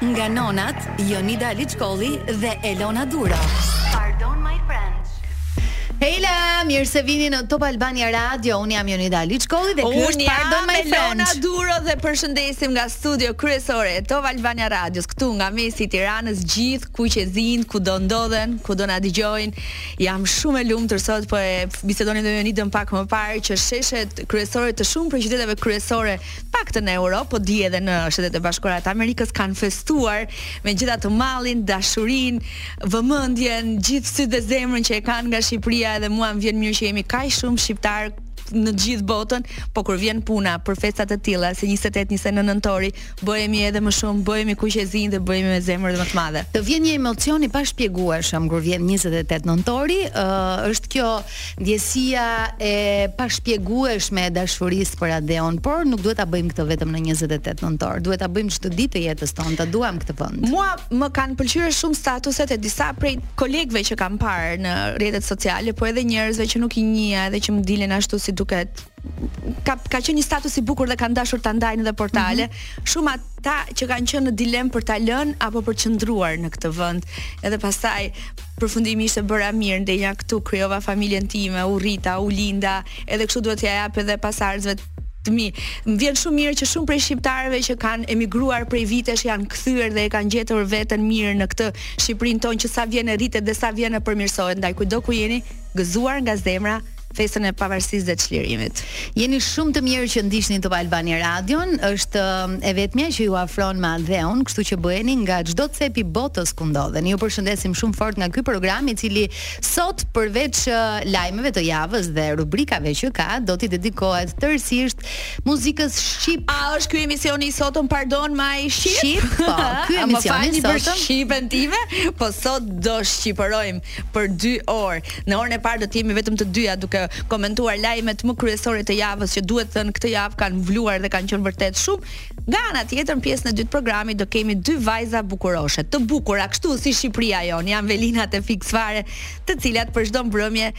Nga nonat Jonida Liçkolli dhe Elona Duro. Pardon my French. Hej hej la, mirë se vini në Top Albania Radio. Unë jam Jonida Liçkolli dhe ky është Pardon My French. Unë jam Elona Duro dhe përshëndesim nga studio kryesore e Top Albania Radios, këtu nga mesi i Tiranës, gjithë kuqezinjtë, kudo ndodhen, kudo na dëgjojnë. Jam shumë e lumtur sot po e bisedonim me Jonidën pak më parë që sheshet kryesore të shumë prej qyteteve kryesore Të paktën në Europë, po di edhe në Shtetet e Bashkuara të Amerikës kanë festuar me gjithë atë mallin, dashurinë, vëmendjen, gjithë sytë dhe zemrën që e kanë nga Shqipëria edhe mua më vjen mirë që jemi kaq shumë shqiptarë në gjithë botën, po kur vjen puna për festa të tilla si 28, 29 nëntori, bëhemi edhe më shumë, bëhemi kuqezinj dhe bëhemi me zemër dhe më të madhe. Të vjen një emocion i pashpjegueshëm kur vjen 28 nëntori, ë uh, është kjo Ndjesia e pashpjegueshme e dashurisë për atdheun, por nuk duhet ta bëjmë këtë vetëm në njëzet e tetë nëntor, duhet ta bëjmë çdo ditë të jetës tonë, ta duam këtë vend. Mua më kanë pëlqyer shumë statuset e disa prej kolegëve që kam parë në rrjetet sociale, po edhe njerëzve që nuk i njihja edhe që më dilnin ashtu si duket ka ka qenë një status i bukur dhe kanë dashur ta ndajnë dhe portale. Mm -hmm. Shumë ata që kanë qenë në dilemë për ta lënë apo për qëndruar në këtë vend. Edhe pastaj përfundimi ishte bëra mirë ndenja këtu, krijova familjen time, u rrita, u linda, edhe kështu duhet t'ia jap edhe pasardhësve të mi. Më vjen shumë mirë që shumë prej shqiptarëve që kanë emigruar prej vitesh janë kthyer dhe e kanë gjetur veten mirë në këtë Shqipërinë tonë që sa vjen e rritet dhe sa vjen e përmirësohet. Ndaj kudo ku jeni, gëzuar nga zemra, festën e pavarësisë dhe çlirimit. Jeni shumë të mirë që ndiqni Top Albania Radion, është um, e vetmja që ju afron me atdheun, kështu që bëjeni nga çdo cep i botës ku ndodheni. Ju përshëndesim shumë fort nga ky program i cili sot përveç uh, lajmeve të javës dhe rubrikave që ka, do t'i dedikohet tërësisht muzikës shqip. A është ky emisioni i sotëm, pardon my shqip? Shqip, po. Ky emisioni i sotëm. Shqipen time, po sot do shqipërojmë për 2 orë. Në orën e parë do të jemi vetëm të dyja duke komentuar lajmet më kryesore të javës që duhet thënë këtë javë kanë vluar dhe kanë qenë vërtet shumë. Nga ana tjetër në pjesën e dytë të programit do kemi dy vajza bukuroshe, të bukura, kështu si Shqipëria jon, janë velinat e Fiks Fare, të cilat për çdo mbrëmje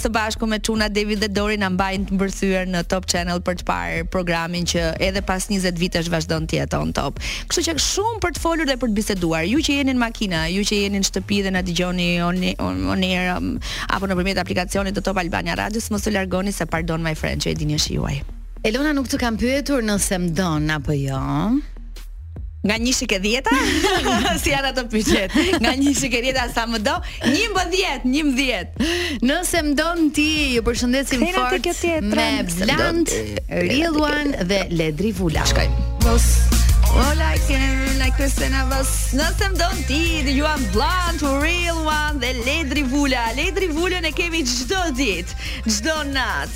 së bashku me çunat Devi dhe Dori na mbajnë të mbërthyer në Top Channel për të parë programin që edhe pas 20 vitesh vazhdon të jetë on top. Kështu që shumë për të folur dhe për të biseduar. Ju që jeni në makina, ju që jeni në shtëpi dhe na dëgjoni on on, on air um, apo nëpërmjet aplikacionit të Top Albania Radios, mos u largoni se Pardon My French që e dini është juaji. Elona nuk të kam pyetur nëse më don apo jo. Nga njëshi ke dhjeta, si janë ato pyetjet, nga njëshi ke dhjeta sa më do, 11, 11. Nëse më don ti, ju përshëndesim Kthena fort kjo tjetra, me Blunt, Real 1 dhe Ledri Vula. Shkoj. Vos. All I can, like a sen of us. Nëse më don ti, dhe juan Blunt, Real 1 dhe Ledri Vula. Ledri Vulën e kemi çdo ditë, çdo natë.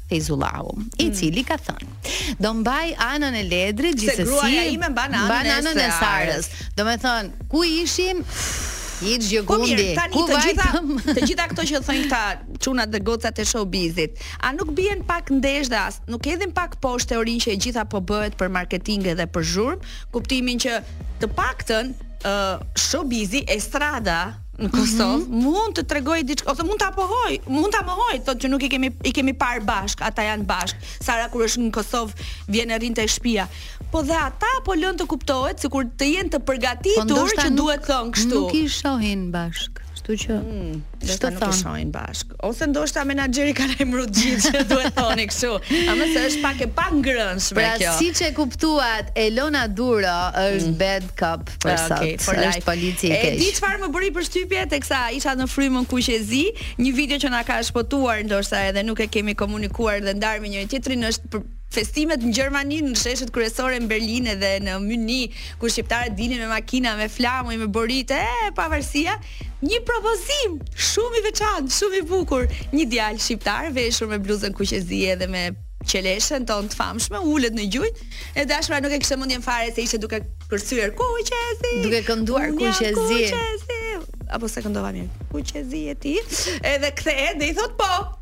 Fejzullahu, mm. i cili ka thënë, do mbaj anën e Ledrit gjithsesi. Se gruaja ime mban anën, anën e Sarës. Domethënë, ku ishim? Hiç gjë po gjëkundi. Po tani ku të gjitha të gjitha këto që thonë këta çunat dhe gocat e showbizit, a nuk bien pak ndesh dhe as nuk hedhin pak poshtë teorinë që e gjitha po bëhet për marketing dhe për zhurmë, kuptimin që të paktën uh, showbizi, estrada, në Kosovë, mm -hmm. mund të tregoj diçka ose mund ta pohoj, mund ta mohoj, thotë që nuk i kemi i kemi parë bashkë, ata janë bashkë. Sara kur është në Kosovë, vjen e rri te shpia. Po dhe ata po lën të kuptohet sikur të jenë të përgatitur po që nuk, duhet thënë kështu. Nuk i shohin bashkë, kështu që mm, çfarë nuk i shohin bashkë. Ose ndoshta menaxheri ka lajmëruar të gjithë që duhet thoni kështu. Ama se është pak e pangrënshme pra, kjo. Pra siç e kuptuat, Elona Duro është mm. bad cop për sot. Okay, for është polici i keq. E di çfarë më bëri përshtypje teksa isha në frymën kuq e zi, një video që na ka shpëtuar ndoshta edhe nuk e kemi komunikuar dhe ndarë me njëri-tjetrin është festimet në Gjermani, në sheshet kryesore në Berlin edhe në Mynih, ku shqiptarët dilnin me makina, me flamuj, me boritë, e pavarësia, Një propozim! Shumë i veçantë, shumë i bukur. Një djalë shqiptar veshur me bluzën kuqezi dhe me qeleshen tonë të famshme, ulet në gjunjë. E dashura nuk e kishte mendjen fare se ishte duke kërcyer kuqezi. Duke kënduar kuqezi. Kuqezi. Apo se këndova mirë. Kuqezi e ti. Edhe kthehet dhe i thotë po.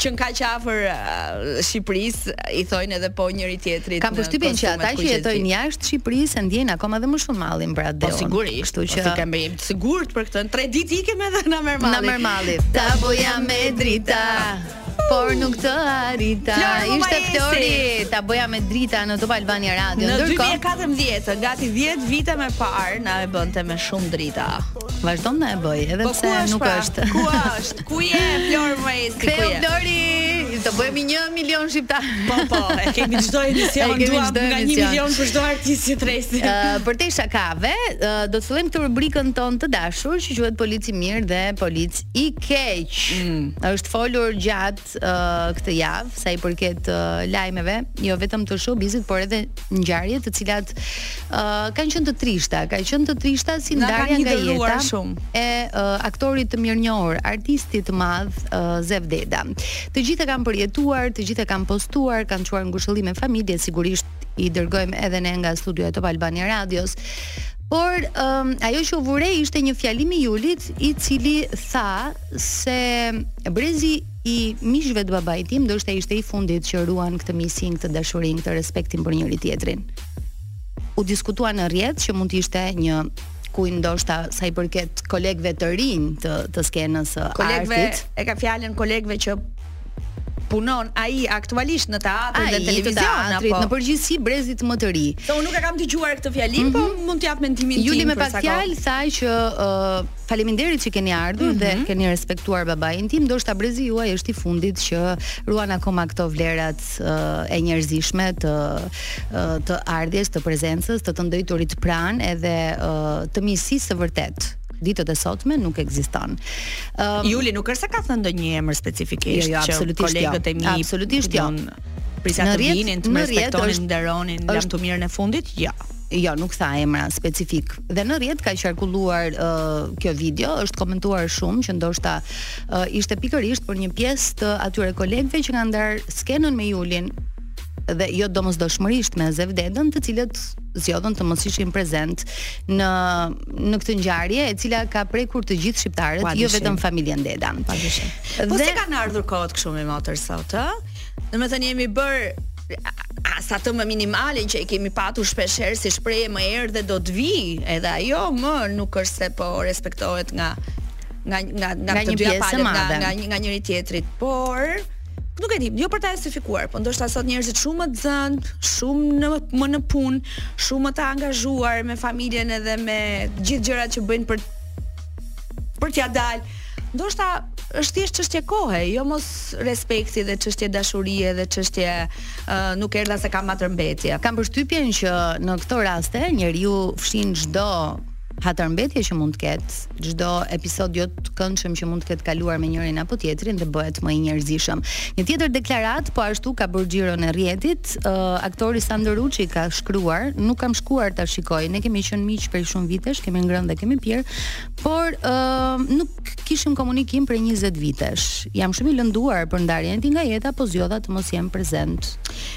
qenë kaq afër Shqipërisë, i thojnë edhe po njëri-tjetrit. Kam përshtypjen që ata që jetojnë jashtë Shqipërisë e ndjejnë akoma dhe më shumë mallin pra Po sigurisht, kështu po që po kemi të sigurt për këtë. Tre ditë ikim edhe na merr malli. Na merr malli. Ta bëja me drita. Por nuk të arrita Flori Ishte Flori Ta bëja me drita në Top Albania Radio Në 2014 Gati 10 vite më parë Na e bënte me shumë drita Vazhdon na e bën Edhe po pse nuk pra, është Ku është Ku je Flori Mumajesi? Kthehu Flori, të bëhemi 1 milion shqiptarë. Po po, e kemi çdo emision duam nga 1 milion për çdo artist që thërresim. Uh, përtej shakave, uh, do të fillojmë këtë rubrikën tonë të dashur që quhet Polic i mirë dhe Polic i keq. Mm. Është folur gjatë uh, këtë javë sa i përket uh, lajmeve, jo vetëm të showbizit, por edhe ngjarje të cilat Uh, kanë qenë të trishta, ka qenë të trishta si ndarja nga jeta shumë. e uh, aktorit të mirënjohur, artistit të madh uh, Zef Deda. Të gjithë e kanë përjetuar, të gjithë e kanë postuar, kanë çuar ngushëllime familjes, sigurisht i dërgojmë edhe ne nga studio e Top Albania Radios. Por um, ajo që u vu re ishte një fjalim i Julit i cili tha se brezi i miqve të babait tim, ndoshta ishte i fundit që ruan këtë miqësinë, këtë dashurinë, këtë respektin për njëri-tjetrin. u diskutua në rrjet që mund të ishte një kunj ndoshta sa i përket kolegëve të rinj të të skenës së kolegëve, artit. Kolegëve e ka fjalën kolegëve që punon ai aktualisht në teatr dhe televizion të teatrit, apo në përgjithësi brezit më të ri. Se unë nuk e kam dëgjuar këtë fjalim, mm -hmm. po mhm. mund të jap mendimin tim. Juli me pak fjalë tha që uh, Faleminderit që keni ardhur mm -hmm. dhe mhm. keni respektuar babain tim, ndoshta brezi juaj është i fundit që ruan akoma këto vlerat uh, e njerëzishme të uh, të ardhjes, të prezencës, të të ndejturit pranë edhe uh, të miqësisë së vërtetë ditët e sotme nuk ekziston. Um, Juli nuk është se ka thënë ndonjë emër specifikisht jo, jo, që jo. kolegët e mi absolutisht jo. Prisja të vinin, të respektonin, nderonin, lamtumirën e fundit? Jo. Ja. Jo, nuk tha emra specifikë. Dhe në rrjet ka qarkulluar uh, kjo video, është komentuar shumë që ndoshta uh, ishte pikërisht për një pjesë të atyre kolegëve që kanë ndarë skenën me Julin dhe jo domosdoshmërisht me Zef Dedën, të cilët zgjodhën të mos ishin prezent në në këtë ngjarje e cila ka prekur të gjithë shqiptarët, jo vetëm familjen Deda. Po dhe... Po se kanë ardhur kohët kështu me motor sot, ë? Domethënë jemi bër as atë më minimalen që e kemi patur shpeshherë si shprehje më erdhe, do të vij, edhe ajo më nuk është se po respektohet nga nga nga nga, nga të dyja palët, nga, nga nga nga njëri-tjetrit, por nuk e di, jo për ta justifikuar, po ndoshta sot njerëzit shumë më të zënë, shumë në më në punë, shumë më të angazhuar me familjen edhe me gjithë gjërat që bëjnë për për t'ia dalë. Ndoshta është thjesht çështje kohe, jo mosrespekti dhe çështje dashurie dhe çështje uh, nuk erdha se kam hatërmbetje. Kam përshtypjen që në këto raste njeriu fshin çdo hatërmbetje që mund të ketë, çdo episod jo të këndshëm që mund të ketë kaluar me njërin apo tjetrin dhe bëhet më i njerëzishëm. Një tjetër deklaratë po ashtu ka bërë xhiron e rrjetit, fakt, uh, aktori Sandër Ruçi ka shkruar, nuk kam shkuar ta shikoj. Ne kemi qenë miq prej shumë vitesh, kemi ngrënë dhe kemi pirë, por uh, nuk kishim komunikim prej 20 vitesh. Jam shumë i lënduar për ndarjen e tij nga jeta, po zgjodha të mos jem prezent.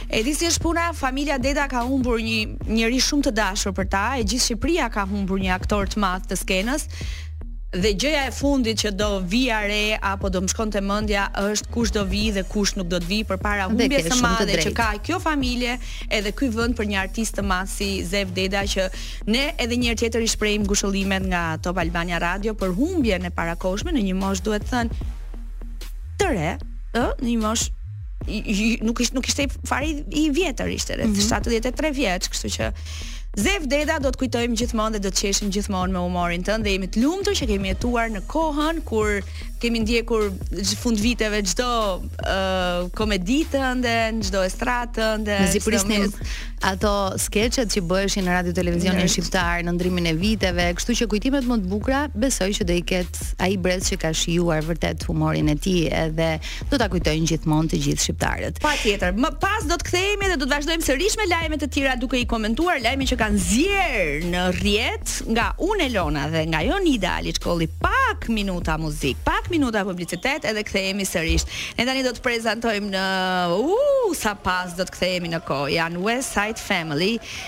E di si është puna, familja Deda ka humbur një njeri shumë të dashur për ta, e gjithë Shqipëria ka humbur një aktor të madh të skenës. Dhe gjëja e fundit që do vija re apo do më shkonte mendja është kush do vijë dhe kush nuk do të vijë përpara humbjes të madhe që ka kjo familje edhe ky vend për një artist të madh si Zef Deda që ne edhe një herë tjetër i shprehim ngushëllimet nga Top Albania Radio për humbjen e parakohshme në një moshë duhet thënë të re, ë, në një moshë nuk ishte nuk ishte fare i vjetër ishte rreth mm -hmm. 73 vjeç, kështu që Zef deda do të kujtojmë gjithmonë dhe do të qeshim gjithmonë me humorin tënd dhe jemi të lumtur që kemi jetuar në kohën kur kemi ndjekur fund viteve çdo uh, komedi tënde, çdo estradë tënde. Mezi prisnim ato skeçet që bëheshin në radio televizionin yes. shqiptar në ndrimin e viteve, kështu që kujtimet më të bukura besoj që do i ketë ai brez që ka shijuar vërtet humorin e tij edhe do ta kujtojnë gjithmonë të gjithë shqiptarët. Patjetër. Më pas do të kthehemi dhe do të vazhdojmë sërish me lajme të tjera duke i komentuar lajme që kanë zier në rrjet nga unë Elona dhe nga Jonida Aliçkolli pak minuta muzikë, pak minuta publicitet edhe kthehemi sërish. Ne tani do të prezantojmë në u sa pas do të kthehemi në kohë. Janë West Side Family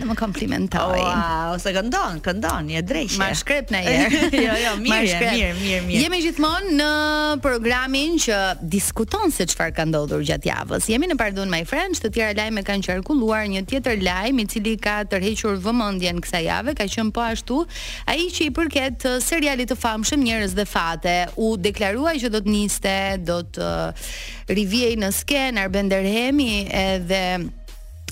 Të më komplimentojë. Wow, se këndon, këndon, je dreqe. Ma shkrep nëjherë. jo, jo, mirë, je, mirë, mirë, mirë. Jemi gjithmonë në programin që diskuton se çfarë ka ndodhur gjatë javës. Jemi në Pardon My French, të tjera lajme kanë qarkulluar, një tjetër lajm i cili ka tërhequr vëmendjen kësaj jave ka qenë po ashtu ai që i përket uh, serialit të famshëm Njerëz dhe Fate, u deklarua që do të niste, do të uh, rivihej në skenë Arben Derhemi edhe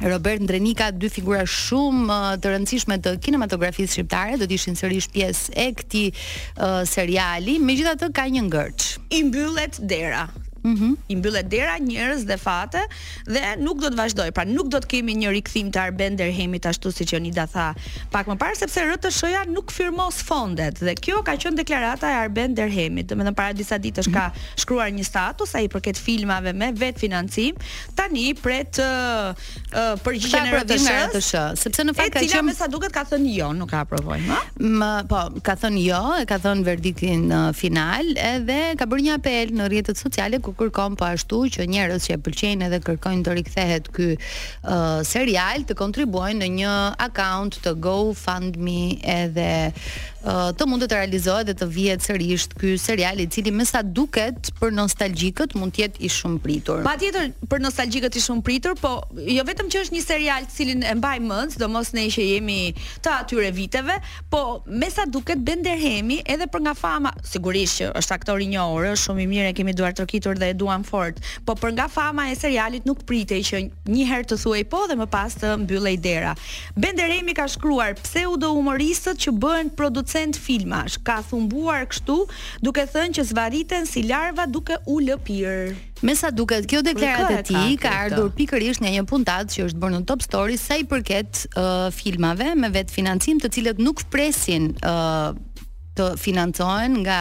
Robert Ndrenika, dy figura shumë uh, të rëndësishme të kinematografisë shqiptare, do të ishin sërish pjesë e këtij uh, seriali. Megjithatë ka një ngërç. I mbyllet dera. Mm -hmm. I mbyllet dera njerëz dhe fate dhe nuk do të vazhdojë. Pra nuk do të kemi një rikthim të Arben Derhemit ashtu siç Jonida tha. Pak më parë sepse RTSH-ja nuk firmos fondet dhe kjo ka qenë deklarata e Arben Derhemit. Domethënë para disa ditësh ka shkruar një status sa i përket filmave me vetëfinancim tani pret ë uh, përgjigjen e rtsh nga rtsh sepse në fakt ka qenë me sa duket ka thënë jo nuk e aprovojmë më po ka thënë jo e ka thënë verdiktin final edhe ka bërë një apel në rrjetet sociale ku kërkon po ashtu që njerëz që e pëlqejnë edhe kërkojnë të rikthehet ky uh, serial të kontribuojnë në një account të GoFundMe edhe të mund të realizohet dhe të vihet sërish ky serial i cili me sa duket për nostalgjikët mund të jetë i shumëpritur. Patjetër për nostalgjikët i shumëpritur, po jo vetëm që është një serial të cilin e mbajmë mend, sidomos ne që jemi të atyre viteve, po me sa duket Ben Derhemi edhe për nga fama, sigurisht që është aktor i njohur, është shumë i mirë, e kemi duartrokitur dhe e duam fort, po për nga fama e serialit nuk pritej që një herë të thuhej po dhe më pas të mbyllej dera. Ben Derhemi ka shkruar, Pseudohumoristët që bëhen producentë filmash, ka thumbuar kështu, duke thënë që zvarriten si larva duke u lëpirë. Me sa duket, kjo deklaratë e tij ka ardhur pikërisht nga një puntatë që është bërë në Top Story sa i përket uh, filmave me vetëfinancim, të cilët nuk presin uh, të financohen nga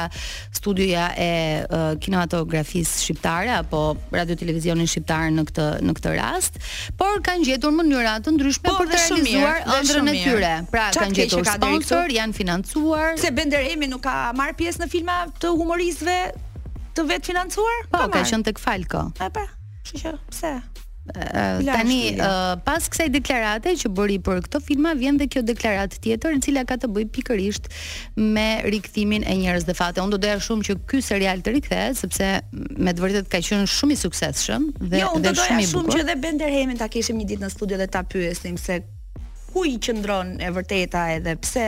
studioja e uh, kinematografisë shqiptare apo radio televizionin shqiptar në këtë në këtë rast, por kanë gjetur mënyra të ndryshme po, për të realizuar ëndrrën e tyre. Pra kanë gjetur sponsor, janë financuar. Se Ben Derhemi nuk ka marrë pjesë në filma të humoristëve të vetëfinancuar? Po, ka qenë tek Falco. Po, po. Kështu që pse? tani uh, pas kësaj deklarate që bëri për këto filma vjen dhe kjo deklaratë tjetër e cila ka të bëjë pikërisht me rikthimin e Njerëz dhe Fate. Unë do doja shumë që ky serial të rikthehet sepse me të vërtetë ka qenë shumë i suksesshëm dhe jo, dhe shumë i bukur. Jo, unë do doja shumë që edhe Ben Derhemin ta kishim një ditë në studio dhe ta pyesnim se Ku i qëndron e vërteta edhe pse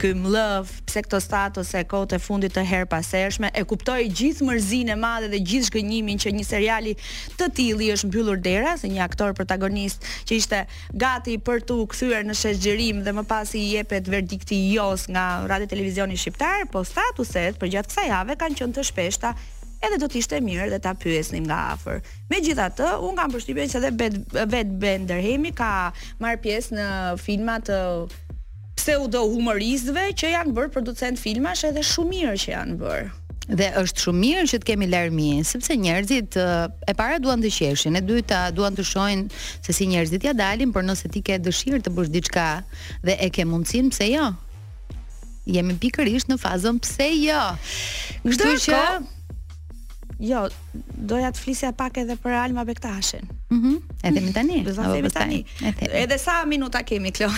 ky mllef, pse këto statuse kohët e fundit të herëpashershme, e kuptoj gjithë mërzinë e madhe dhe gjithë zhgënjimin që një seriali të tillë i është mbyllur dera, se një aktor protagonist që ishte gati për t'u kthyer në sheshxhirim dhe më pas i jepet verdikti i jo-së nga Radio Televizioni Shqiptar, po statuset përgjatë kësaj jave kanë qenë të shpeshta edhe do të ishte mirë dhe ta pyesnim nga afër. Megjithatë, unë kam përshtypjen se edhe vetë vetë Ben Derhemi ka marrë pjesë në filma të pseudohumoristëve që janë bërë producentë filmash edhe shumë mirë që janë bërë. Dhe është shumë mirë që të kemi larmi, sepse njerëzit e para duan të qeshin, e dyta duan të shohin se si njerëzit ia dalin, por nëse ti ke dëshirë të bësh diçka dhe e ke mundësinë, pse jo? Jemi pikërisht në fazën pse jo. Kështu që jo doja të flisja pak edhe për Alma Bektashin. Mhm. Mm e themi tani. Do të themi tani. Edhe sa minuta kemi, Klo?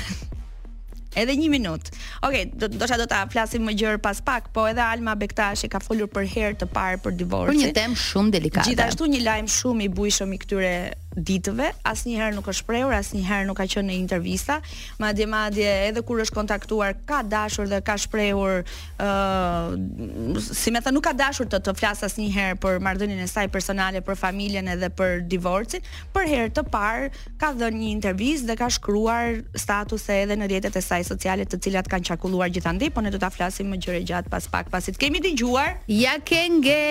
Edhe një minutë. Okej, okay, do do do ta flasim më gjerë pas pak, po edhe Alma Bektashi ka folur për herë të parë për divorcin. Për një temë shumë delikate. Gjithashtu një lajm shumë i bujshëm i këtyre ditëve, asnjëherë nuk është shprehur, asnjëherë nuk ka qenë në intervista, madje madje edhe kur është kontaktuar ka dashur dhe ka shprehur ë si me thënë nuk ka dashur të të flasë asnjëherë për marrëdhënien e saj personale për familjen edhe për divorcin, për herë të parë ka dhënë një intervistë dhe ka shkruar statuse edhe në rrjetet e saj sociale, të cilat kanë qarkulluar gjithandej, po ne do ta flasim më gjerë e gjatë pas pak, pasi të kemi dëgjuar. Ja ke nge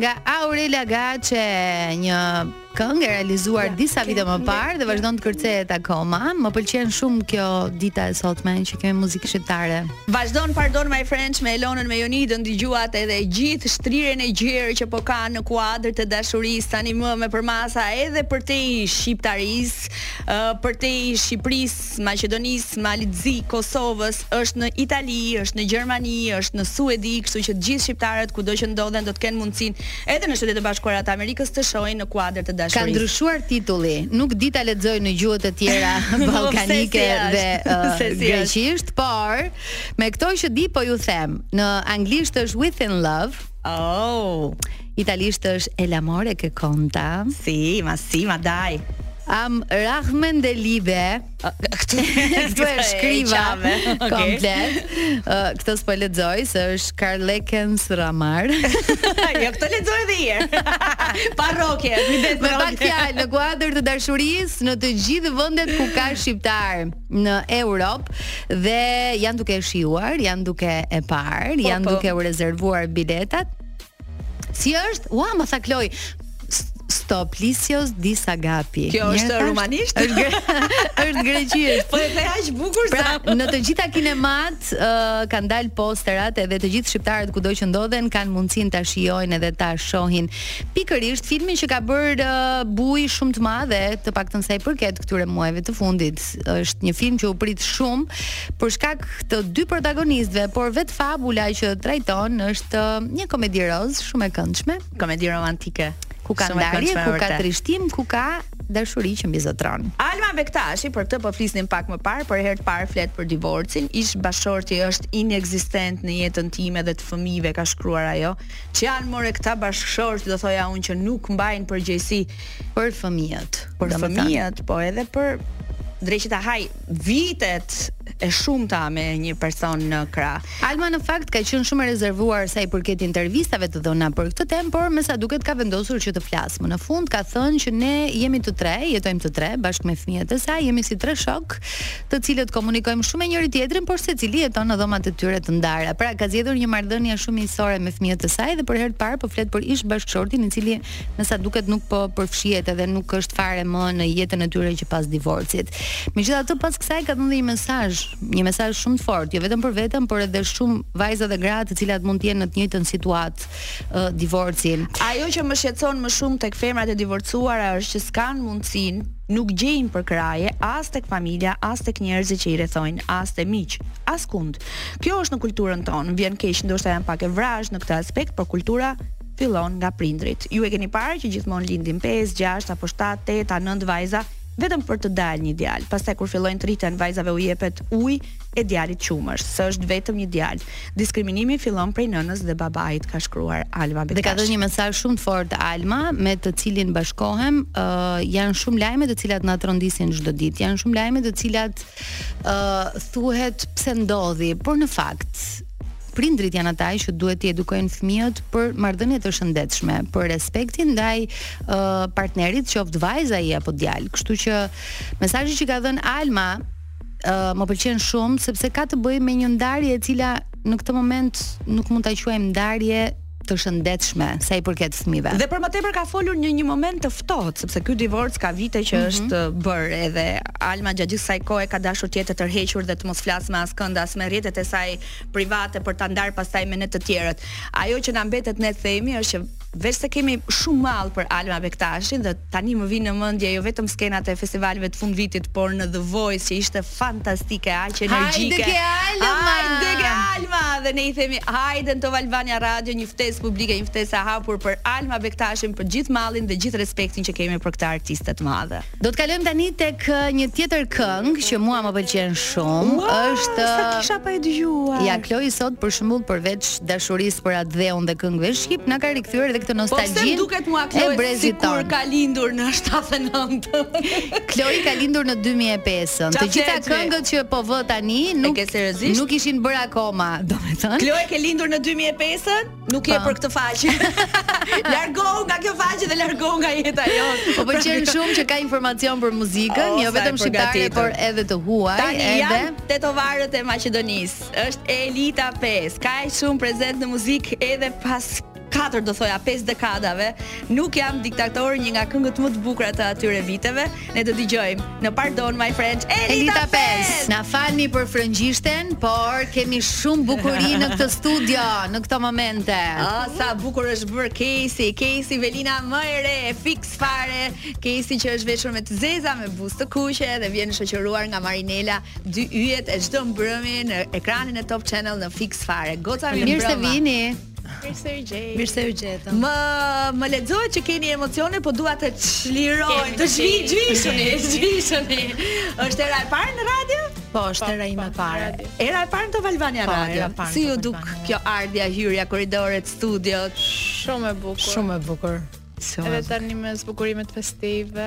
nga Aurela Gaçe, një këngë e realizuar disa vite më parë dhe vazhdon të kërcehet akoma. Më pëlqen shumë kjo dita e sotme që kemi muzikë shqiptare. Vazhdon Pardon My French me Elonën me Jonidën dëgjuat edhe gjithë shtrirjen e gjerë që po kanë në kuadër të dashurisë tanimë me përmasa edhe përtej shqiptarisë, uh, përtej Shqipërisë Shqipërisë, Maqedonisë, Malit të Zi, Kosovës, është në Itali, është në Gjermani, është në Suedi, kështu që të gjithë shqiptarët kudo që ndodhen do të kenë mundësinë edhe në Shtetet e Bashkuara të Amerikës të shohin Në kuadër të dashurisë. Ka ndryshuar titulli, nuk di ta lexoj në gjuhë të tjera ballkanike dhe uh, greqisht, por me këto që di po ju them, në anglisht është Within Love, Oh, italisht është È l'amore che conta. Si, ma si, ma dai. Im Rahmen der Liebe. Këtu këtu e shkriva okay. komplet. Uh, këtë s'po lexoj se është Kärlekens Ramar. jo, këtë lexoj edhe një herë. pa rrokje, kujdes me pak fjalë në kuadër të dashurisë në të gjithë vendet ku ka shqiptar. në Europë dhe janë duke e shijuar, janë duke e parë, po, janë po. duke u rezervuar biletat. Si është? Ua, më tha Kloj, Sto plaisio tis agapis. Kjo është rumanisht? Është është greqisht. Po e the aq bukur pra, sa. Pra, në të gjitha kinemat uh, kanë dalë posterat edhe të gjithë shqiptarët kudo që ndodhen kanë mundësinë ta shijojnë edhe ta shohin pikërisht filmin që ka bërë uh, bujë shumë të madhe të paktën sa i përket këtyre muajve të fundit. Është një film që u prit shumë për shkak të dy protagonistëve, por vetë fabula që trajton është një komedi rozë shumë e këndshme, komedi romantike ku ka ndarje, ku ka trishtim, ku ka dashuri që mbizotëron. Alma Bektashi për këtë po flisnim pak më parë, për herë të parë flet për divorcin. Ish bashkëshorti është inekzistent në jetën time dhe të fëmijëve ka shkruar ajo. Ç'janë more këta bashkëshortë, do thoja unë që nuk mbajnë përgjegjësi. për fëmijët. Për fëmijët, po edhe për dreqi ta hajë vitet e shumta me një person në krah. Alma në fakt ka qenë shumë e rezervuar sa i përket intervistave të dhëna për këtë temë, por me sa duket ka vendosur që të flasë më në fund. Ka thënë që ne jemi të tre, jetojmë të tre bashkë me fëmijët e saj, jemi si tre shokë, të cilët komunikojmë shumë me njëri tjetrin, por secili jeton në dhomat e tyre të ndara. Pra ka zgjedhur një marrëdhënie shumë miqësore me fëmijët e saj dhe për herë të parë po flet për ish bashkëshortin i cili me sa duket nuk po përfshihet edhe nuk është fare më në jetën e tyre që pas divorcit. Megjithatë pas kësaj ka dhënë një mesazh, një mesazh shumë të fortë, jo vetëm për veten, por edhe shumë vajza dhe gra të cilat mund të jenë në të njëjtën situatë uh, divorci. Ajo që më shqetëson më shumë tek femrat e divorcuara është që s'kanë mundësinë nuk gjejnë përkrahje as tek familja, as tek njerëzit që i rrethojnë, as te miqtë, askund. Kjo është në kulturën tonë. Vjen keq, ndoshta jam pak e vrazhdë në këtë aspekt, por kultura fillon nga prindërit. Ju e keni parë që gjithmonë lindin 5, 6 apo 7, 8 a 9 vajza vetëm për të dalë një djalë. Pastaj kur fillojnë të rriten, vajzave u jepet ujë e djalit qumësh, se është vetëm një djalë. Diskriminimi fillon prej nënës dhe babait, ka shkruar Alma Bektashi. Dhe ka dhënë një mesazh shumë të fortë Alma, me të cilin bashkohem, ë uh, janë shumë lajme të cilat na trondisin çdo ditë, janë shumë lajme të cilat ë uh, thuhet pse ndodhi, por në fakt Prindërit janë ata që duhet t'i edukojnë fëmijët për marrëdhënie të shëndetshme, për respektin ndaj uh, partnerit, qoftë vajza i apo djalë. Kështu që mesazhi që ka dhënë Alma uh, më pëlqen shumë sepse ka të bëjë me një ndarje e cila në këtë moment nuk mund ta quajmë ndarje të shëndetshme sa i përket fëmijëve. Dhe për më tepër ka folur në një moment të ftohtë, sepse ky divorc ka vite që mm -hmm. është uh, bërë edhe Alma gjatë gjithë kësaj kohe ka dashur të jetë e tërhequr dhe të mos flasë me askënd as me rrjetet e saj private për ta ndarë pastaj me ne të tjerët. Ajo që na mbetet ne të themi është që veç se kemi shumë mall për Alma Bektashin dhe tani më vjen në mendje jo vetëm skenat e festivalëve të fundvitit, por në The Voice që ishte fantastike, aq energjike. Hajde ke Alma! Hajde ke Alma! Dhe ne i themi hajde në Top Albania Radio një ftesë publike, një ftesë e hapur për Alma Bektashin, për gjithë mallin dhe gjithë respektin që kemi për këtë artiste të madhe. Do të kalojmë tani tek një tjetër këngë që mua më pëlqen shumë. Wow, është sa kisha pa e dëgjuar. Ja Kloi sot për shembull përveç dashurisë për atdheun dhe këngëve shqipe na ka rikthyer edhe këtë po, nostalgji. Po pse më duket mua Kloi sikur ka lindur në 79. Kloi ka lindur në 2005. Të gjitha këngët që po vë tani nuk nuk ishin bërë akoma, domethënë. Kloi ke lindur në 2005? Nuk je për këtë faqe. largohu nga kjo faqe dhe largohu nga jeta jonë. Po më pëlqen pra, shumë që ka informacion për muzikën, oh, jo vetëm shqiptare, por edhe të huaj, Tani edhe janë tetovarët e Maqedonisë. Është Elita 5. Akoma shumë prezent në muzikë edhe pas katër do thoja pesë dekadave, nuk jam diktator një nga këngët më të bukura të atyre viteve. Ne do dëgjojmë në Pardon My French Elita 5. Na falni për frëngjishten, por kemi shumë bukuri në këtë studio në këto momente. Ah, sa bukur është bërë Kesi, Kesi Velina më e re, Fiks Fare. Kesi që është veshur me të zeza, me buzë të kuqe dhe vjen e shoqëruar nga Marinela dy yjet e çdo mbrëmjeje në ekranin e Top Channel në Fiks Fare. Goca mirë se vini. Mirë se u gjej. Mirë se u gjetëm. Më, më lexohet që keni emocione, po dua të çliroj, të zhvishuni, zhvishuni. Është hera e parë në radio? Po, është po, hera ime po, e parë. Hera e parë në Top Albania po, Radio. Si ju duket kjo ardhja, hyrja, korridoret, studiot? Shumë e bukur. Shumë e bukur. Edhe tani me zbukurimet festive.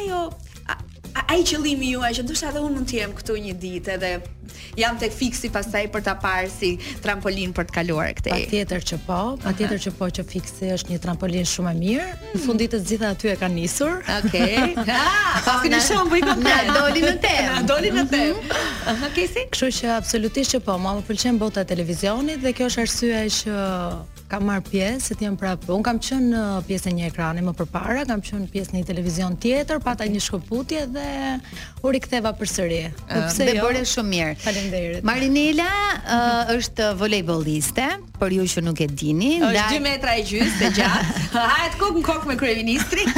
Ajo ai qëllimi juaj që ndoshta edhe unë mund të jem këtu një ditë edhe jam tek fiksi pastaj për ta parë si trampolin për të kaluar këtej. Patjetër që po, patjetër që po që fiksi është një trampolin shumë e mirë. Në hmm. fund të gjitha aty e kanë nisur. Okej. Ah, pa fini shumë bëj kontent. Na doli në temë. Na doli në temë. Mhm. Aha, Kesi? Kështu që absolutisht që po, mua më pëlqen bota e televizionit dhe kjo është arsyeja që Kam marrë pjesë, se të jem prapë. Unë kam qenë pjesë e një ekrani më përpara, kam qenë pjesë në një televizion tjetër, pata një shkëputje dhe u riktheva përsëri. Po pse jo? Bëre shumë mirë. Faleminderit. Marinela uh, është volejbolliste, për ju që nuk e dini, është ndaj... 2 metra e gjysmë të gjatë. Hahet kokë më kokë me kryeministrin.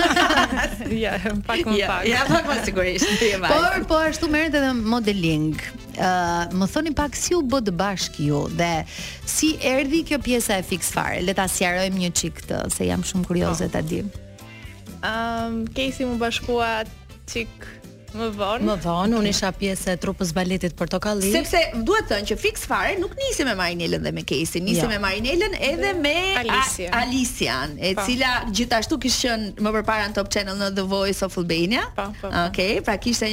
ja, pak më pak. Ja, pak më sigurisht. Por po ashtu merret edhe modeling. Uh, më thoni pak si u bëtë bashkë ju dhe si erdhi kjo pjesa e Fiks Fare. Le ta sqarojmë një çik këtë, se jam shumë kurioze po. ta di. Ëm, um, m'u bashkua çik Më vonë. Më vonë, unë isha pjesë e trupës baletit Portokalli. Sepse duhet thënë që Fiks Fare nuk nisi me Marinelën dhe me Kesin, nisi jo. me Marinelën edhe me Alisian, Alisian, po. E cila gjithashtu kishte qenë më përpara në Top Channel në The Voice of Albania. Okej, po, po, okay, pra kishte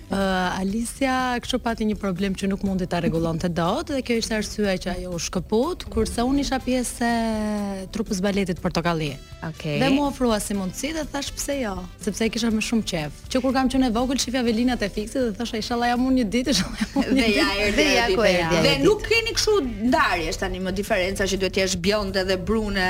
Uh, Alisia kështu pati një problem që nuk mundi ta rregullonte dot dhe kjo ishte arsyeja që ajo u shkëput, kurse unë isha pjesë e trupës baletit Portokalli. Okej. Okay. Dhe m'u ofrua si mundësi dhe thashë pse jo, sepse e kisha më shumë qejf. Që kur kam qenë e vogël shifja velinat e fiksit dhe thosha ishalla jam unë një ditë, ishalla jam unë. Dhe ja erdhi dhe ja ku erdhi. Dhe nuk keni kështu ndarje tani më diferenca që duhet të jesh bjonde dhe brune.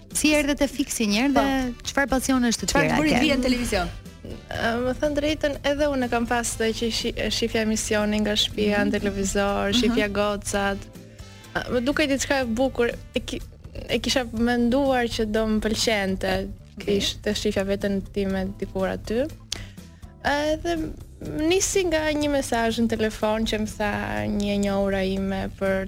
Si erdhe te fiksi një herë dhe po. çfarë pasionesh të tjera? Çfarë bëri në televizion? Me thënë të drejtën edhe unë e kam pas që shifja emisionin nga shpia mm -hmm. në televizor, mhm. shifja mm -hmm. gocat. Më dukej diçka e bukur, e, ki, e kisha menduar që do më pëlqente okay. ish, të shifja vetën time dikur aty. Edhe nisi nga një mesazh në telefon që më tha një e njohura ime për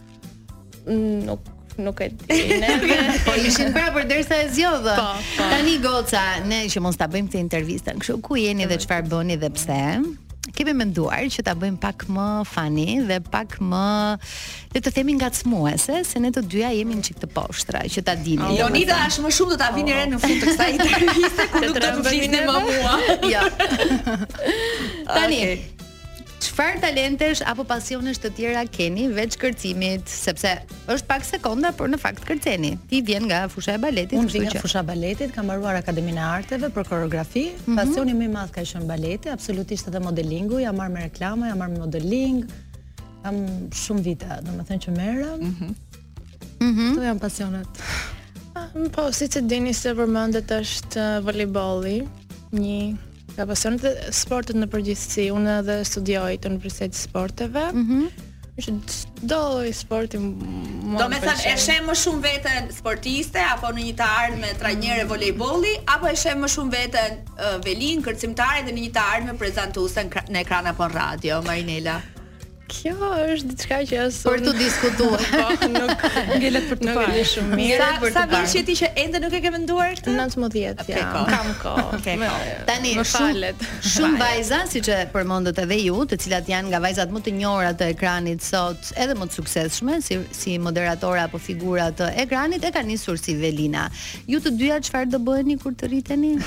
Mm, nuk nuk e di. po ishin pra për derisa e zgjodhën. Po, po. Tani goca, ne që mos ta bëjmë këtë intervistën, kështu ku jeni dhe çfarë bëni dhe pse? Kemi menduar që ta bëjmë pak më funny dhe pak më le të themi ngacmuese, se ne të dyja jemi një çik të poshtra, që ta dini. Oh, Jonida është më shumë do ta vini re në fund të kësaj interviste, ku nuk do të vini më mua. Jo. Tani, Çfarë talentesh apo pasionesh të tjera keni veç kërcimit, sepse është pak sekonda, por në fakt kërceni. Ti vjen nga fusha e baletit, Unë vjen nga fusha e baletit, kam mbaruar Akademinë e Arteve për koreografi. Mm -hmm. Pasioni më i madh ka qenë baleti, absolutisht edhe modelingu, jam marrë me reklama, jam marrë me modeling. Kam shumë vite, domethënë që merrem. Mhm. Mm mm -hmm. Këto janë pasionet. Ah, po, siç e dini, siç e përmendët është uh, volejbolli, një Kam pasion te sportet në përgjithësi, unë edhe studioj te Universiteti i Sporteve. Ëh. Mm -hmm. Është te sporti më. Domethënë e sheh më shumë veten sportiste apo në një të ardhme trajnere volejbolli apo e sheh më shumë veten uh, velinë, kërcimtare dhe në një të ardhme prezantuese në ekran apo në radio, Marinela. Kjo është diçka që është për t'u diskutuar. Po, nuk ngelet për t'u parë shumë mirë. Sa sa vjeç je ti që ende nuk e ke menduar këtë? 19 vjeç. Okay, ja. Kam kohë. Okay, më, tani më falet. Shumë vajza, siç e përmendët edhe ju, të cilat janë nga vajzat më të njohura të ekranit sot, edhe më të suksesshme si si moderatore apo figura të ekranit e kanë nisur si velina. Ju të dyja çfarë do bëheni kur të rriteni?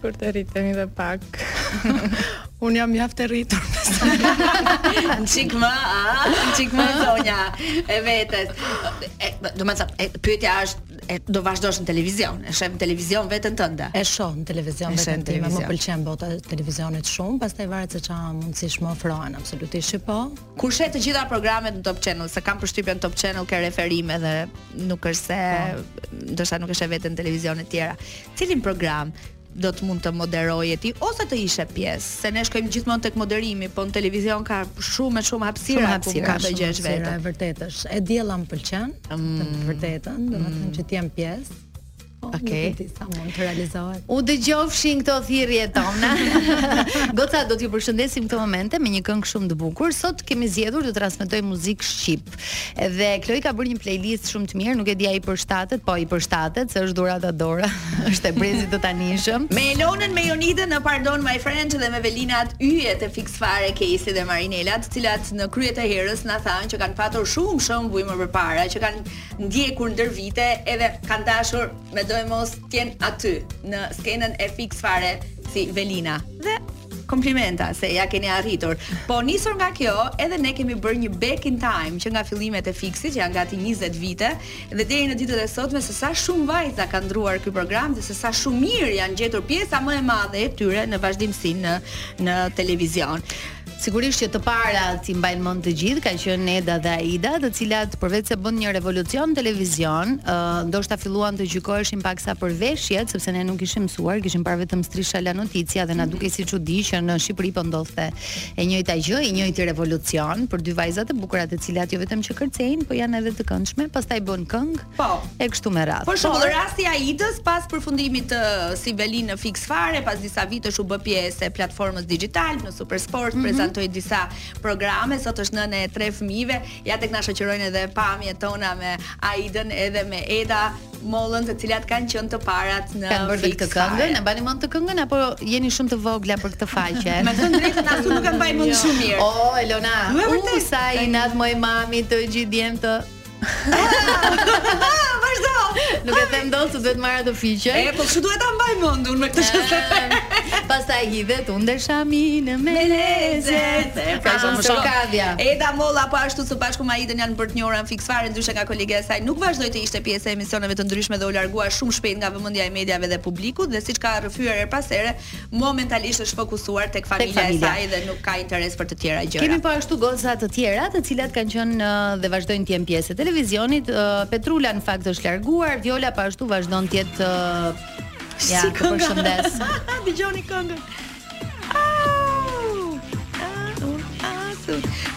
Kur të rritemi dhe pak. Unë jam mjaft e rritur. Një çikë më, a? Një çikë më zonja e vetes. E, domethënë, pyetja është, e, do vazhdojsh në televizion, e sheh në televizion veten tënde. E shoh në televizion veten time, më pëlqen bota e televizionit shumë, pastaj varet se ça mundësish më ofrohen, absolutisht që po, Kur sheh të gjitha programet në Top Channel, se kam përshtypjen Top Channel ke referime dhe nuk është se po. ndoshta nuk e sheh veten në televizione tjera. Cilin program do të mund të moderoje ti ose të ishe pjesë, se ne shkojmë gjithmonë tek moderimi, po në televizion ka shumë e shumë hapësira, shumë hapësira ku ka të gjesh veten. E vërtetë është. E diella më pëlqen, mm. të vërtetën, domethënë mm. që të jem pjesë. Okej. Okay. Sa mund të realizohet. U dëgjofshin këto thirrje tona. Goca do t'ju përshëndesim këto momente me një këngë shumë të bukur. Sot kemi zgjedhur të transmetojmë muzikë shqip. Dhe Kloi ka bërë një playlist shumë të mirë, nuk e di a i përshtatet, po i përshtatet, se është Dhurata Dora, është e brezit të tanishëm. Me Elonën, me Jonidën, në Pardon My French dhe me velinat yje të Fiks Fare, Kejsi dhe Marinela, të cilat në krye të herës na thanë që kanë patur shumë shembuj më përpara që kanë ndjekur ndër vite edhe kanë dashur medoemos të jenë aty në skenën e Fiks Fare si velina. Dhe komplimenta se ia keni arritur. Po nisur nga kjo, edhe ne kemi bërë një back in time që nga fillimet e Fiksit që janë gati 20 vite dhe deri në ditët e sotme se sa shumë vajza ka ndërruar ky program dhe se sa shumë mirë janë gjetur pjesa më e madhe e tyre në vazhdimësi në në televizion. Sigurisht që të parat i mbajnë mend të gjithë, ka qenë Eda dhe Aida, të cilat përveç se bënë një revolucion në televizion, ë uh, ndoshta filluan të gjykoheshin paksa për veshjet, sepse ne nuk ishim mësuar, kishim parë vetëm Striscia la Notizia dhe na dukej si çudi që në Shqipëri po ndodhte e njëjta gjë, i njëjti revolucion për dy vajza të bukura të cilat jo vetëm që kërcejnë, po janë edhe të këndshme, pastaj bënë këngë, Po. E kështu me radhë. Për shembull, rasti i Aidës pas përfundimit si velinë në Fiks Fare, pas disa vitesh u bë pjesë e platformës Digitalb në Supersport, mm -hmm. prezantoi disa programe, sot është nënë e tre fëmijëve. Ja tek na shoqërojnë edhe pamjet tona me Aidën edhe me Eda Mollën të cilat kanë qenë të parat në Kanë bërë këtë këngë, e mbani mend atë këngën apo jeni shumë të vogla për këtë faqe? Me të drejtën unë nuk e mbaj mend jo. shumë mirë. O Elona, u sa inat moj mami të gjithë djem të Vazhdo. Nuk e them dot se duhet marrë të fiqe. E po kështu duhet ta mbaj mend unë me këtë çështje. Pastaj hidhet unë desha mi në meleze. Pra ah, më shumë kavja. Eda Molla po ashtu së bashku me Aidën janë bërë të njohur në Fiks Fare ndryshe nga kolegja e saj. Nuk vazhdoi të ishte pjesë e emisioneve të ndryshme dhe u largua shumë shpejt nga vëmendja e mediave dhe publikut dhe siç ka rrëfyer herë pas here, Momentalisht është fokusuar tek familja e saj dhe nuk ka interes për të tjera gjëra. Kemi po ashtu goca të tjera, të cilat kanë qenë dhe vazhdojnë të jenë pjesë e televizionit. Petrula në fakt është larguar, Viola po ashtu vazhdon të jetë ja, si kënga. Përshëndes. Dëgjoni këngën.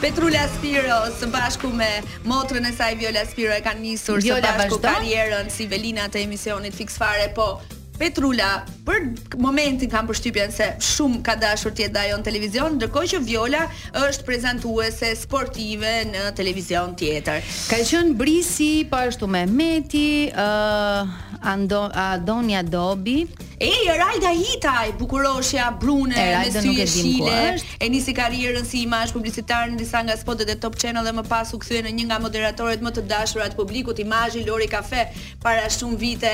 Petrula Spiro së bashku me motrën e saj Viola Spiro e kanë nisur së bashku karrierën si velina të emisionit Fiks Fare, po Petrula, për momentin kam përshtypjen se shumë ka dashur të jetë dhe ajo në televizion, ndërkohë që Viola është prezantuese sportive në televizion tjetër. Ka qenë Brisi, po ashtu Mehmeti, ë uh, Adonia Dobi. Eralda Hitaj, bukuroshja brune me sy jeshilë, e nisi karrierën si imazh publicitar në disa nga spotet e Top Channel dhe më pas u kthye në një nga moderatoret më të dashura të publikut, imazhi Lori Kafe para shumë vite.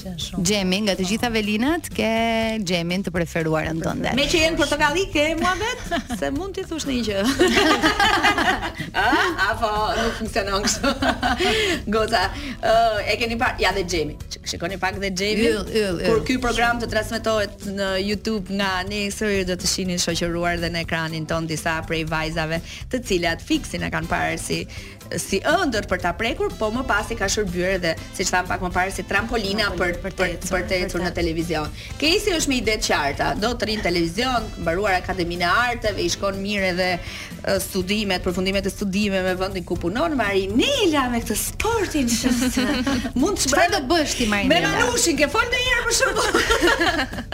Xhemi, nga të gjitha velinat ke Xhemin të preferuarën tënde. Meqë je në Portokalli ke muhabet, se mund t'i thoshe një gjë. A, apo nuk funksionon kështu. Goca, e keni pa ja dhe Xhemi. Shikoni pak dhe Xhemi. Kur ky program të transmetohet në YouTube nga nesër do të shihni shoqëruar dhe në ekranin tonë disa prej vajzave, të cilat Fiksin e kanë parë si si ëndërr për ta prekur, po më pas i ka shërbyer edhe, siç thamë pak më parë, si trampolina për për të ecur në televizion. Kejsi është me ide të qarta, do të rrijë në televizion, mbaruar Akademinë e Arteve, i shkon mirë edhe studimet, përfundimet e studimeve me vendin ku punon Marinela me këtë sportin që mund të çfarë do bësh ti Marinela? Me Manushin ke fol ndonjëherë për shembull?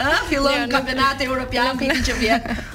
Ëh, fillon kampionati europian vitin që vjen.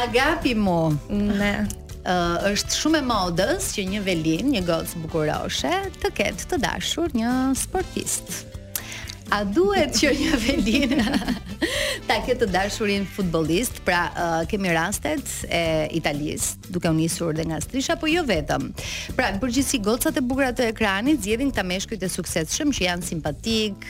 Agapi mo. Ne. Uh, është shumë e modës që një velin, një gocë bukuroshe, të ketë të dashur një sportist. A duhet që një velin ta ketë të dashurin futbollist, pra uh, kemi rastet e Italisë, duke u nisur dhe nga Striscia, po jo vetëm. Pra, në përgjithësi gocat e bukura të ekranit zgjedhin këta meshkujt e suksesshëm që janë simpatikë,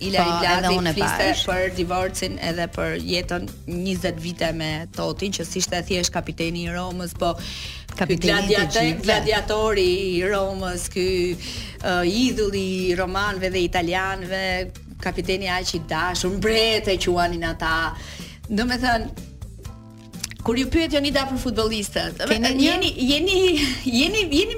Ilary Blasi fliste për divorcin edhe për jetën 20 vite me Tottin, që s'ishte thjesht kapiteni i Romës, po gladiatori, gladiatori i Romës, ky uh, idhulli i romanëve dhe italianëve, kapiteni aq i dashur, mbret e quanin ata. Domethënë, Kur ju pyet Jonida për futbollistët, jeni jeni jeni jeni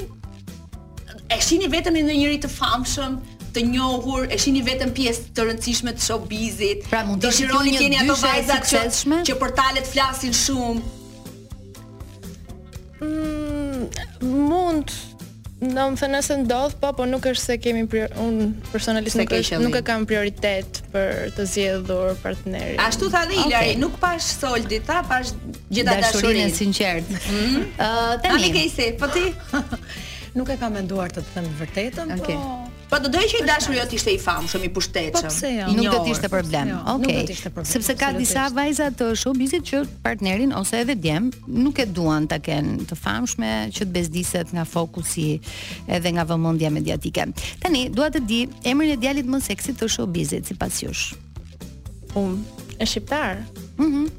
e shihni veten një njeri të famshëm, të njohur, e shihni veten pjesë të rëndësishme të showbizit. Pra mund të dëshironi, jeni ato vajzat që që portalet flasin shumë. Mm, mund Domethënë nëse ndodh, po, po nuk është se kemi prior... unë personalisht nuk, është, nuk e kam prioritet për të zgjedhur partnerin. Ashtu tha dhe Ilary, okay. nuk pashë soldit, pashë gjithë dashurinë. Dashurinë e sinqertë. Mm -hmm. uh, tani. Ami Kejsi, po ti? nuk e kam menduar të të them vërtetën, okay. po... Po do doja që i dashuri jot të ishte i famshëm, i pushtetshëm. Po pse jo? Nuk do të ishte problem. Jo, Okej. Nuk do të ishte problem. Sepse ka disa vajza të showbizit që partnerin ose edhe djem nuk e duan ta kenë të famshme që të bezdiset nga fokusi edhe nga vëmendja mediatike. Tani dua të di emrin e djalit më seksi të showbizit sipas jush. Unë, e, shqiptar. Mhm. Mm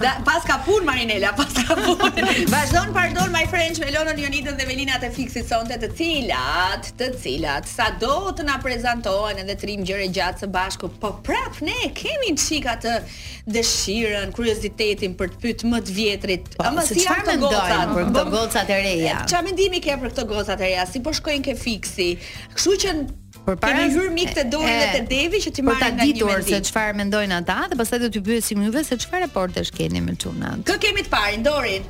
Da, paska punë Marinela, paska punë. Vazhdon pardon my French me Elonën, Jonidën dhe velinat e Fiksit sonte të cilat, të cilat sado të na prezantohen edhe të rrimë gjerë e gjatë së bashku, po prap ne kemi një çikë atë dëshirën, kuriozitetin për të pyet më të vjetrit. Po, mo si janë këto gocat? Për këto gocat e reja. Ça mendimi ke për këto gocat e reja? Si po shkojnë ke Fiksi? Kështu që Përpara kemi hyrë një çikë te Dori dhe te Devi që t'i marrim nga një mendim. Për ta ditur se çfarë mendojnë ata dhe pastaj do t'ju pyesim juve se çfarë raportesh keni me çunat. Kë kemi të parin, Dorin?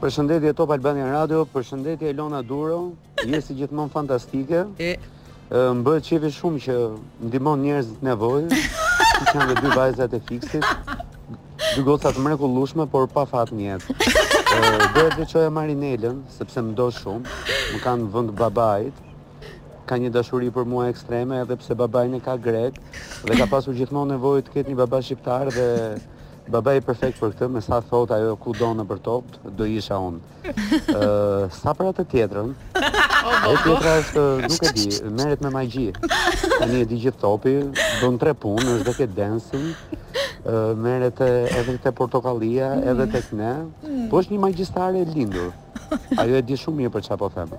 Përshëndetje Top Albania Radio, përshëndetje Elona Duro, je si gjithmonë fantastike. E më bëhet qejfi shumë që ndihmon njerëz në nevojë, siç janë dhe dy vajzat e Fiksit. Dy goca të mrekullueshme, por pa fat në jetë. Do të veçoja Marinelën, sepse më do shumë. Më ka në vend të babait. Ka një dashuri për mua ekstreme edhe pse babain e ka grek dhe ka pasur gjithmonë nevojë të ketë një baba shqiptar dhe Baba i perfekt për këtë, me sa thotë ajo kudo nëpër Top, do isha unë. Uh, sa për atë tjetrën, e tjetra është nuk e di, merret me magji. Ani e di gjithë topi, do në tre punë, është dhe te Dancing, uh, merret edhe te Portokallia, edhe te ne, po është një magjistare e lindur. Ajo e di shumë mirë për ça po themë.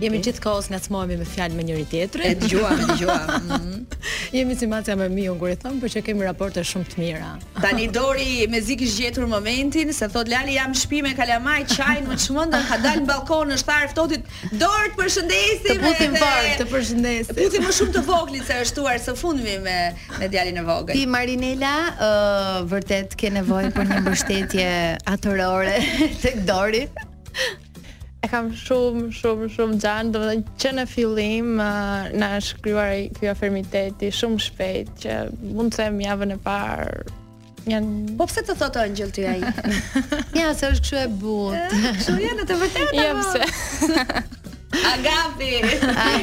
Jemi gjithë kohës ngacmohemi me fjalë me njëri-tjetrin. E dëgjuam, e dëgjuam. Mhm. Jemi si macja me miun, kur i thonë, por që kemi raporte shumë të mira. Tani Dori mezi kish gjetur momentin se thotë Lali jam në shtëpi me kalamaj, çunat më çmendën, ka dalë në balkon, është tharë së ftohti. Dori të përshëndesim. Të puthim edhe- fort, të përshëndesim. Të puthim më shumë të voglit se është shtuar së fundmi me me djalin e vogël. Ti Marinela, ë vërtet ke nevojë për një mbështetje atërore tek Dori. E kam shumë, shumë, shumë xhan, domethënë që në fillim na është krijuar ky afërmiteti shumë shpejt, që mund të them javën e parë, ja Po pse të thotë ëngjëll ti ai? ja, se është kështu e butë. Eh, kështu jam në të vërtetë. Ja pse. Agapi.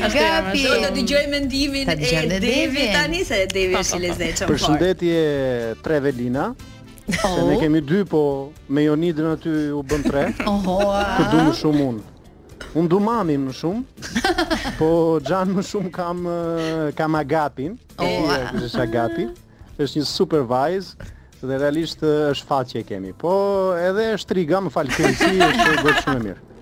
Agapi. Do të dëgjoj mendimin e Devi tani se Devi është i lezetshëm. Përshëndetje Trevelina. Oh. Se ne oh. kemi dy, po me Jonidën aty u bënë tre. Oho. Të du më shumë unë. Unë du mamin më shumë, po xhan më shumë kam, kam Agapin. Oh. E shi, kështu është. Agapi është një super vajzë dhe realisht është fat që e kemi. Po edhe shtriga, më fal, Kejsi, është gocë shumë e mirë.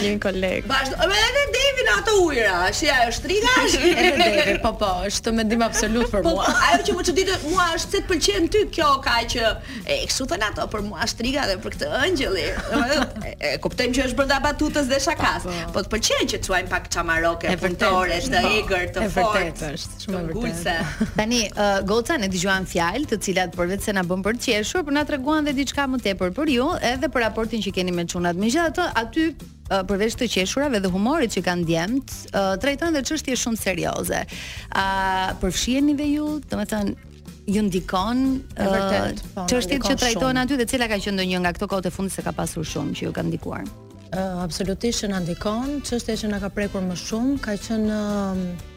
Jemi kolegë. Vazhdo, edhe edhe Devi në ato ujëra, si ajo shtriga është. Edhe Devi, po po, është mendim absolut për po, mua. Po, ajo që më çudit mua është se të pëlqen ty kjo kaq që kështu thonë ato për mua shtriga dhe për këtë ëngjëlli. Domethënë, e kuptojmë që është brenda batutës dhe shakas. Po, po. po të pëlqen që quajmë pak çamaroke, punëtore, të egër, të fortë. Është. Shumë ngulse. Tani uh, goca ne dëgjuan fjalë të cilat përveç se na bënë për të qeshur, por na treguan dhe diçka më tepër për ju, edhe për raportin që keni me çunat. Megjithatë, aty uh, përveç të qeshurave dhe humorit që kanë djemt, uh, trajtojnë dhe çështje shumë serioze. A uh, përfshiheni dhe ju, domethënë ju ndikon vërtet po, çështjet që trajtohen aty dhe cila ka qenë ndonjë nga këto kohët e fundit se ka pasur shumë që ju ka ndikuar. Uh, absolutisht që na ndikon, çështja që na ka prekur më shumë ka qenë uh,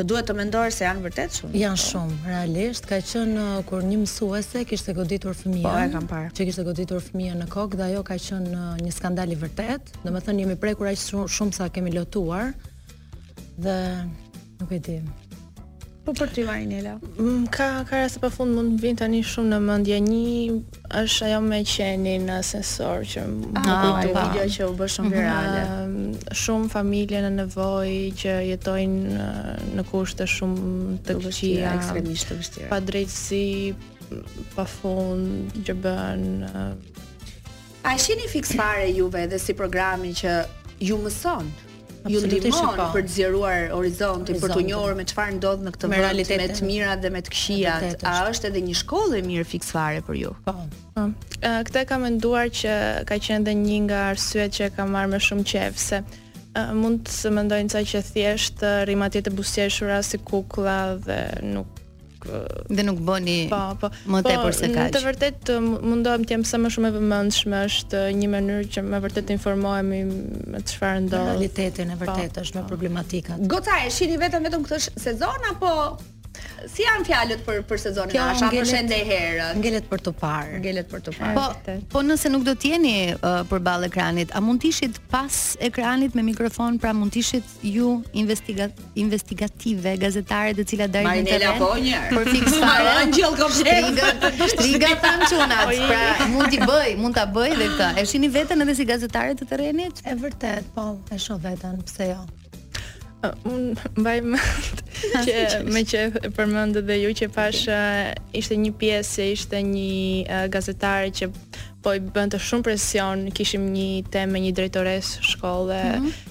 Të duhet të mendohesh se janë vërtet shumë. Janë shumë, realisht ka qenë uh, kur një mësuese kishte goditur fëmijën. Po, e kam parë. Që kishte goditur fëmijën në kokë dhe ajo ka qenë uh, një skandal i vërtetë. Domethënë jemi prekur aq shumë sa kemi lotuar. Dhe Nuk e di. Po për ty Marinela. Mm, ka ka raste pafund mund të vijnë tani shumë në mendje. Një është ajo me qenin në ashensor që më ah, kujtohet po. video që u bë shumë mhm. virale. Uh, shumë familje në nevojë që jetojnë në kushte shumë të këqija, ekstremisht të vështira. Padrejtësi pafund që bën uh, A e shihni Fiks Fare juve edhe si programi që ju mëson, ju ndihmon po. për të zgjeruar horizontin, për të njohur me çfarë ndodh në këtë vend, me të mirat dhe me të këqijat. A është edhe një shkollë e mirë Fiks Fare për ju? Po. po. Këtë e kam menduar që ka qenë edhe një nga arsyet që e kam marrë me shumë qejf se mund të mendojnë ca që thjesht rrimë aty të buzëqeshura si kukulla dhe nuk dhe nuk bëni po, po, më po, tepër se kaq. Në të vërtetë mundohem të jem sa më shumë e vëmendshme, është një mënyrë që me vërtet të informohemi me çfarë ndodh. Realitetin e po, vërtetë po, është me po. problematikat. Goca e shihni veten vetëm këtë sezon apo si janë fjalët për për sezonin e ardhshëm apo shende herë? Ngelet për të parë. Ngelet për të parë. Po, po nëse nuk do të jeni uh, përballë ekranit, a mund të ishit pas ekranit me mikrofon, pra mund të ishit ju investiga investigative gazetare të cilat dalin në Marinela po një për Fiks Fare angjëll komplekse shtriga tan çunat pra mund t'i bëj mund ta bëj dhe këtë e shihni veten edhe si gazetare të terrenit në të vërtet po e shoh veten pse jo un mbaj mend që meqë e përmende edhe ju që pash uh, ishte një pjesë ishte një uh, gazetare që po i bënte shumë presion kishim një temë me një drejtoreshë shkolle mm -hmm.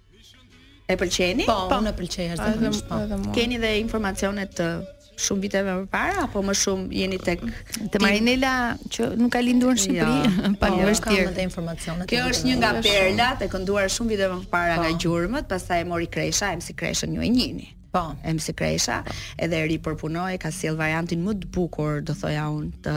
E pëlqeni? Po, po. unë e pëlqej as dhe po. Keni dhe informacione të shumë viteve më parë apo më shumë jeni tek te Marinela që nuk ka lindur në jo. Shqipëri, jo, pa jo, vështirë. Kam edhe informacione. Kjo është një nga perlat e kënduar shumë viteve më parë nga Gjurmët, pastaj e mori Kresha, MC Kreshën ju e njihni. Po, MC Kresha, edhe e ripërpunoi, ka sjellë variantin më të bukur, do thoja unë, te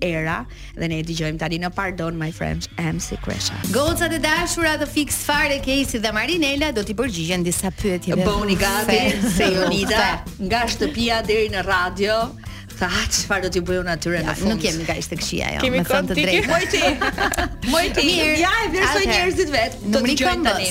Era dhe ne e dëgjojmë tani në Pardon My French MC Kresha. Gocat e dashura të Fiks Fare Kesi dhe Marinela do t'i përgjigjen disa pyetjeve. Bëhuni gati se Jonida nga shtëpia deri në radio. Tha, çfarë do t'i bëjë unë atyre në fund? Nuk jemi kaq të këqija jo, me thënë të drejtë. Moj ti. Moj ti. Ja e vlerësojnë njerëzit vetë. Do të dëgjojmë tani.